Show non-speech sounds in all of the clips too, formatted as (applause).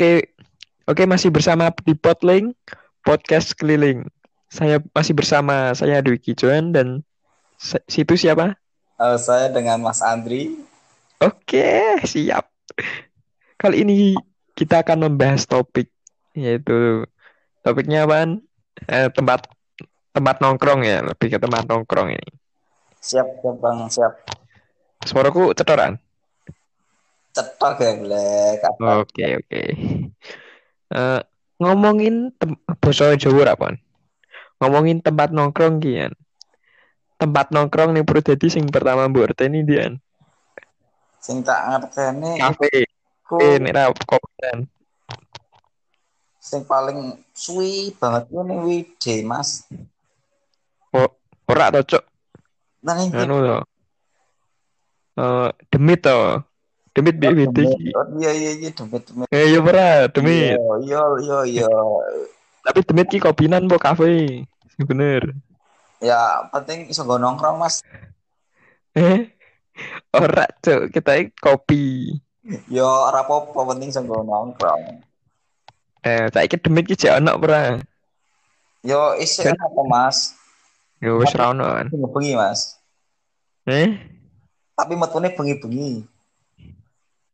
Oke, oke masih bersama di Potlink Podcast Keliling. Saya masih bersama saya Dwiki Joan dan si- situ siapa? Eh, saya dengan Mas Andri. Oke, siap. Kali ini kita akan membahas topik yaitu topiknya apaan? Eh, tempat tempat nongkrong ya, lebih ke tempat nongkrong ini. Siap, siap Bang, siap. Suaraku cetoran. Cetok ya, Black. Oke, oke. Eh, ngomongin tem basa Jawa apa? Ngomongin tempat nongkrong kian. Tempat nongkrong nih Purwodadi sing pertama mbok arteni dian. Sing tak ngerteni Kafe, iku kafe nek ra kopian. sing paling suwi banget ning Wide, Mas. Oh, ora to, Cuk. Nah, ini Anu to. Eh, demit to. Demit demit. iki. Oh, iya iya iya demit demit. Eh, iya ora, demit. Iya iya iya iya. Tapi demit ki kopinan po kafe. Sing bener. Ya, penting iso nggo nongkrong, Mas. Eh, ora, Cuk. Kita iki kopi. Yo ora apa-apa, penting iso nggo nongkrong. Eh, saiki demit ki jek ono ora? Yo isih Kan- apa, Mas? Ya wis ra ono kan. Bengi, Mas. Eh, Tapi metune bengi-bengi.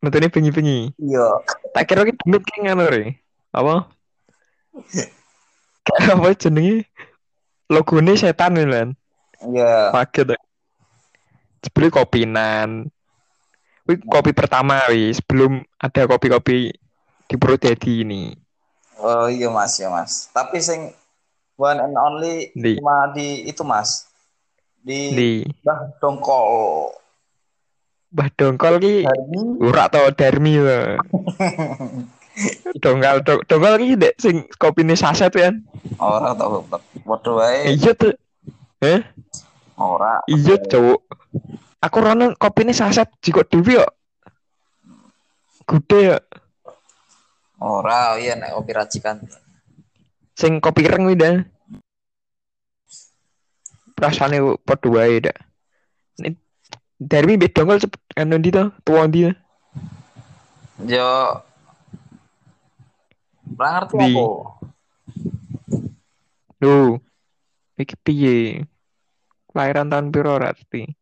Metune bengi-bengi. Iya. Tak kira ki demit ki ngono re. Apa? Kayak (laughs) apa jenenge? Logone setan lho, Lan. Iya. Aku. Sebelum kopinan. Wih, kopi pertama wih, sebelum ada kopi-kopi di Purwodadi ini. Oh iya mas ya mas. Tapi sing one and only Di. cuma di itu mas di, Di Bah Dongkol. Mbah Dongkol ki ora to Darmi to. (laughs) Dongkol do- dongkol ki dek sing kopine saset kan. Ora tau Waduh wae. Iya tuh. Eh, Ora. iya cowok. Aku rono kopine saset jiko dhewe kok. Gede ya. Ora iya nek kopi racikan. Sing kopi ireng kuwi dah. Rasane padha wae dak. Mbek dongkol cepet anu ndi to? Tuwa ndi to? Yo Ora ngerti aku. Lho. Iki piye? Kelahiran tahun piro ora ngerti.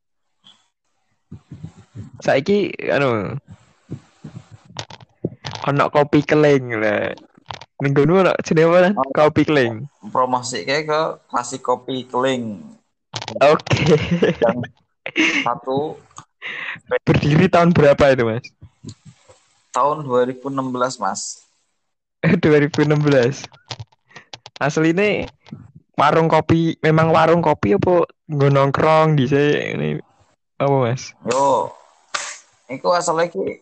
Saiki anu ono kopi keling lah. Ning kono ono jenenge apa? Oh. Kopi keling. Promosi kayak ke klasik kopi keling Oke. Satu Berdiri tahun berapa itu, Mas? tahun 2016 mas. 2016. Asli ini warung kopi, memang warung kopi apa nggo nongkrong di ini apa, Mas? Yo. Iku asalnya ki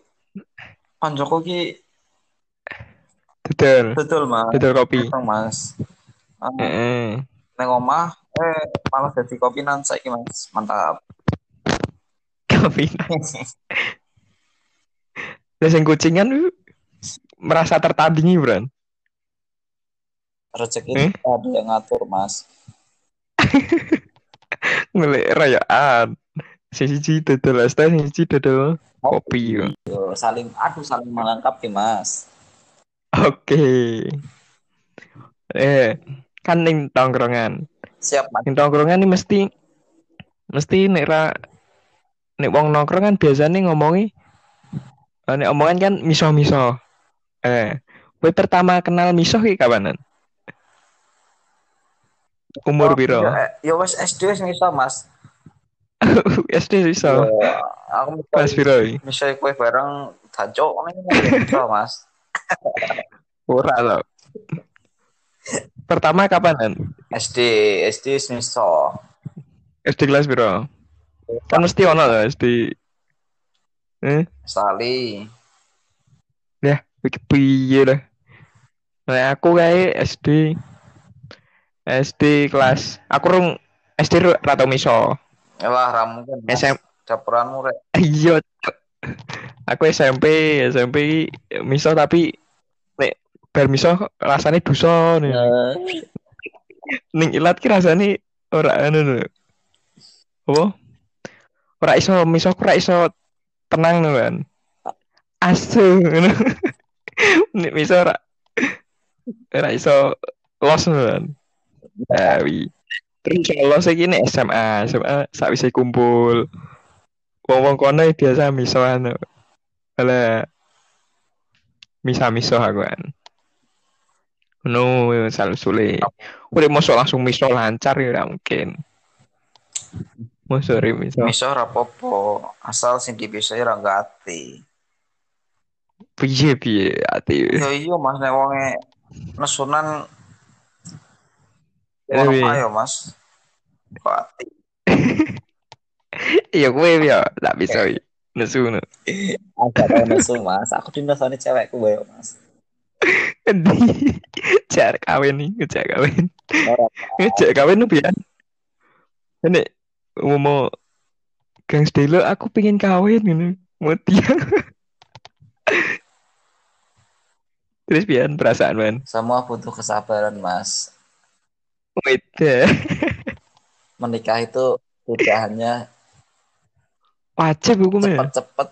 koncoku ki Betul. betul mas. Betul kopi. Betul, mas. Ah, Heeh. neng omah eh malah jadi kopinan saiki mas mantap Kopi. (laughs) Lah sing kucingan lu merasa tertandingi, Bran. rezeki Eh? ada yang ngatur mas (laughs) Ngelik rayaan. Sing siji dodol es teh, sing siji dodol kopi. yo. Yo, saling aduh saling melengkapi mas Oke. Eh, kan ning tongkrongan. Siap mas Ning tongkrongan ini mesti mesti nek ra nek wong nongkrong kan biasanya ngomongi eh, nek omongan kan miso-miso. Eh, kowe pertama kenal miso ki kapanan? Umur Oh, piro? yo, eh, yo wes SD wes iso mas (laughs) SD iso. Yo, aku Kelas misalnya piro iki? misalnya kue bareng dancok ini iso mas (laughs) Ora to. Pertama kapanan? SD SD iso SD kelas piro? Kan mesti ono to SD. Eh, sekali ya, iki piye lah. Nah, aku kayak SD SD kelas aku rung SD ru- ra tau miso. ya lah ramu kan. SM dapuranmu rek iya. Aku SMP, SMP miso tapi nek bar miso rasane dosa nih. Ning ilat ki rasane ora anu lho. Apa? Ora iso miso ora iso tenang lho kan. Asu ngono. (laughs) nek miso ora ora iso los kan. Nah. Terus kalau iki nek SMA, SMA sakwise kumpul. Wong-wong kono biasa misoan. Ala misa-miso aku kan. No, selalu sulit. Udah masuk langsung miso lancar ya mungkin. Masuk ri miso. Miso apa-apa, asal sing dibisai ora gati. Piye piye ati. Ya iya Mas nek wonge nesunan Eh, Wong wi. apa ya Mas? Kok ati. (laughs) Iya kowe ya tak bisa wi. Nesu. Agak (laughs) nesu Mas, aku dinesoni cewekku wae Mas. (laughs) Endi? Jar kawin nih, ngejak kawin. Ora Ngejak kawin nu pian. Nek mau Gang Stelo aku pengen kawin gitu. Mau dia. (laughs) Terus pian perasaan man. semua butuh kesabaran Mas. Wait. Menikah itu tidak hanya Wajib hukumnya. cepet-cepet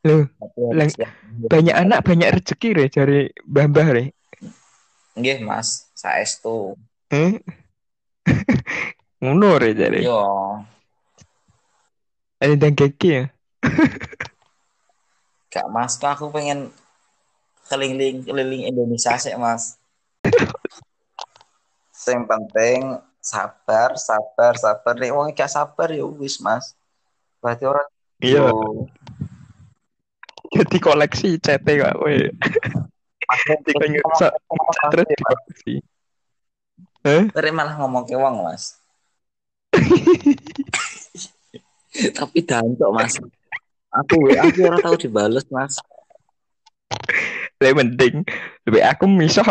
Loh, yang- banyak anak banyak rezeki re cari mbah-mbah re. Nggih Mas, saestu. Eh? (laughs) Ngono re cari. Yo, Ada yang keki ya. gak Mas, aku pengen keliling keliling Indonesia sih Mas. Yang penting sabar, sabar, sabar. Nek wong gak sabar ya wis Mas. Berarti orang Iya. yo, Jadi koleksi CT kok kowe. Jadi pengen sa- terus di koleksi. Eh? Terus malah ngomong ke wong Mas. (laughs) Tapi dancok Mas. Aku WA aku ora tahu dibales Mas. Lebih penting. Lebih aku miso.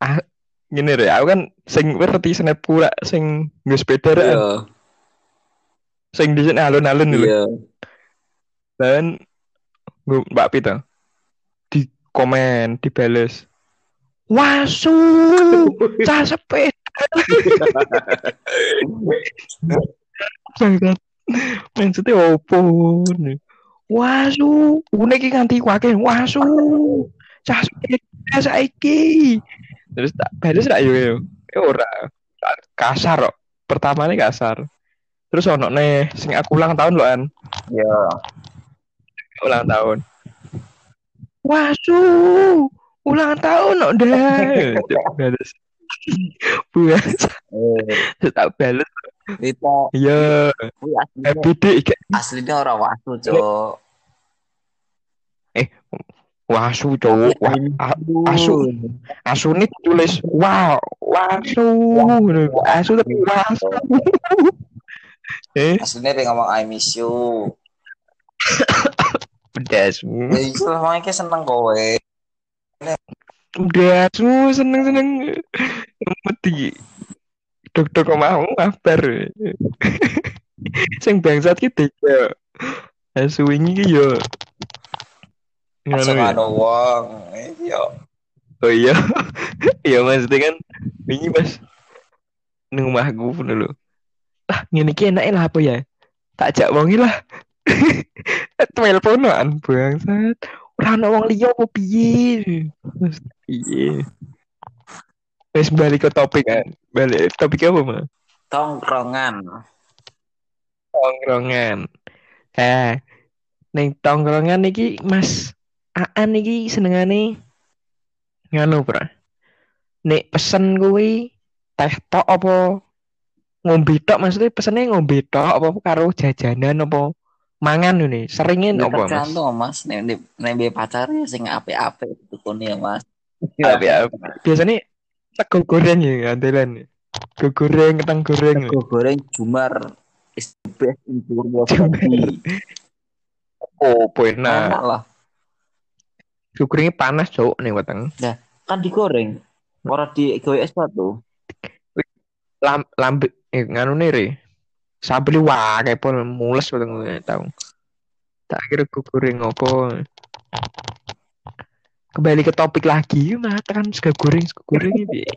Ah, gini re, aku kan sing ngerti snap pura sing nggak sepeda Iya, sing di sini alun-alun dulu. iya. Dan Mbak Pita di komen, dibales. Wasu, (laughs) cah sepeda. Maksudnya opo? nih? Wasu, une iki nganti wake wasu. Cah sepeda saiki. Terus tak bales ra yo yo. Ya ora. Kasar kok. Pertama nih kasar. Terus ono nih sing aku ulang tahun loh an. Iya. Ulang tahun. Wasu, ulang tahun no deh. Bales. (laughs) Buat Eh, tak bales. itu Iya, happy day iki. aslinya orang wasu, Cok. Wasu cowok. Wah, a- asu. asu ini tulis wow, wasu. Asu tapi wasu. eh, Aslinya dia ngomong I miss you. (laughs) pedas. Ya lah iki seneng kowe. Udah asu seneng seneng. Mati. Dok-dok mau kabar. Sing bangsat ki tiga. Asu ini ki yo. Ngono ya. anu wong. Iya. Oh iya. (laughs) Iya maksudnya kan ini mas nang omahku pun dulu. Lah ngene iki enake lah apa ya? Tak jak wongi lah. (laughs) Teleponan bangsat. Ora ana wong liya apa piye? Piye? Wes balik ke topik kan. Balik topik apa mah? Tongkrongan. Tongkrongan. Eh, ning tongkrongan iki Mas Aan iki senengane nganu, Bro. Nek pesen kuwi teh tok apa ngombe tok maksudnya pesennya ngombe tok apa karo jajanan apa mangan ini seringin Ya apa Mas? tergantung Mas, nek mbek pacare sing apik-apik tukune ya Mas. Api, api. Biasanya sego goreng ya andalan. Sego goreng, kentang goreng. Sego goreng Jumar is the best in Purwodadi. Oh, Enak enak. lah. Sego gorengnya panas, Cuk, nih weteng. Kan digoreng. Ora digawe es batu. lam lambe eh, nganu nih sabeli wae pun mules gue tau tak kira gue goreng apa kembali ke topik lagi mah tekan sego goreng sego goreng ini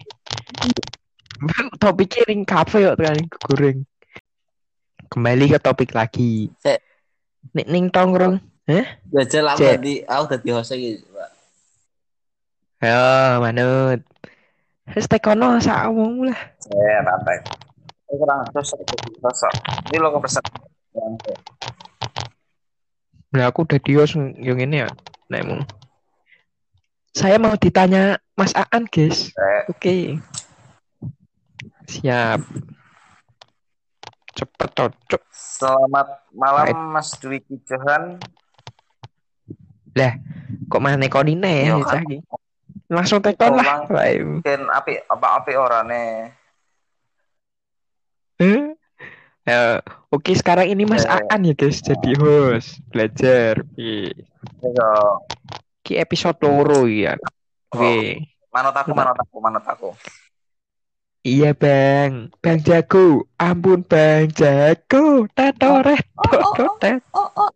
topiknya ring kafe yuk tekan sego goreng kembali ke topik lagi Sek. nek ning tongkrong Hah? Jajal aku Cek. tadi aku tadi host iki, Pak. Yo, manut. Wis tekono sak omongmu lah. Saya rantai. Kurang sosok sosok. Ini lo kepesan. Nah, aku udah dios yang ini ya. Emang. Saya mau ditanya Mas Aan, guys. Eh, Oke. Siap. Cepet cocok. Selamat malam Mas Dwiki Johan. Kok mana konine ya, iki? Langsung tekon lah. Lah, Mungkin api apa api orane. Eh? (laughs) Ya, oke sekarang ini Mas Eh. Aan ya guys jadi host belajar. Oke. Yo, Ki episode loro ya. Oke. manut aku, manut aku, manut aku. Iya bang, bang jago. Ampun bang jago. Tato reto tet. Oh, oh. (laughs)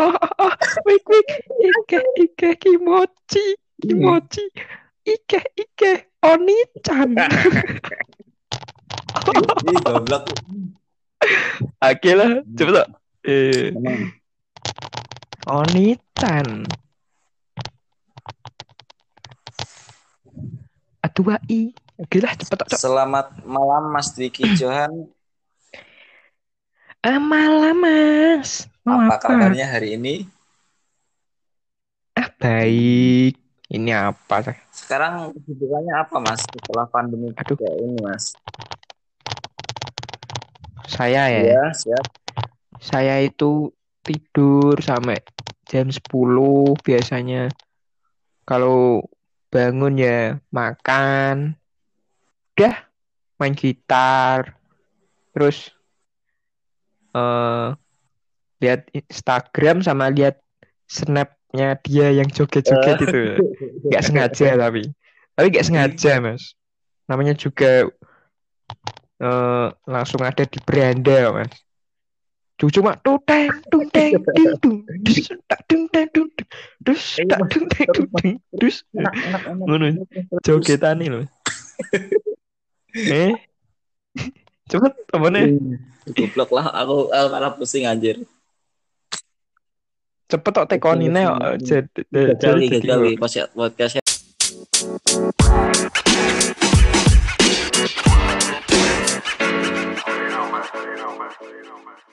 Oh, oh, oh, wik wik. Ike ike kimochi kimochi. Ike ike oni-chan. (laughs) (laughs) Ih, goblok. Oke lah, coba tak. Eh, oni-chan. Atua i. Oke lah, cepet tak. Selamat malam Mas Dwiki Johan. Ah, malam mas. Mau Apa apa? kabarnya hari ini? Ah, baik. Ini apa? Sekarang kesibukannya apa Mas setelah pandemi Aduh. kayak ini Mas? Saya ya. Iya, siap. Saya itu tidur sampai jam 10 biasanya. Kalau bangun ya makan. Udah main gitar. Terus eh lihat Instagram sama lihat snapnya dia yang joget-joget itu. Gak sengaja tapi. Tapi gak sengaja, Mas. Namanya juga eh langsung ada di beranda, Mas. Cuma tuteng tung teng ting tung dus tak tung teng tung, dus tak tung teng tung teng dus. Ngono. jogetan loh. (laughs) Eh, cepet temennya Goblok lah, aku, aku malah pusing anjir. cepet tok tekonine jadi jadi podcast- Dino Man.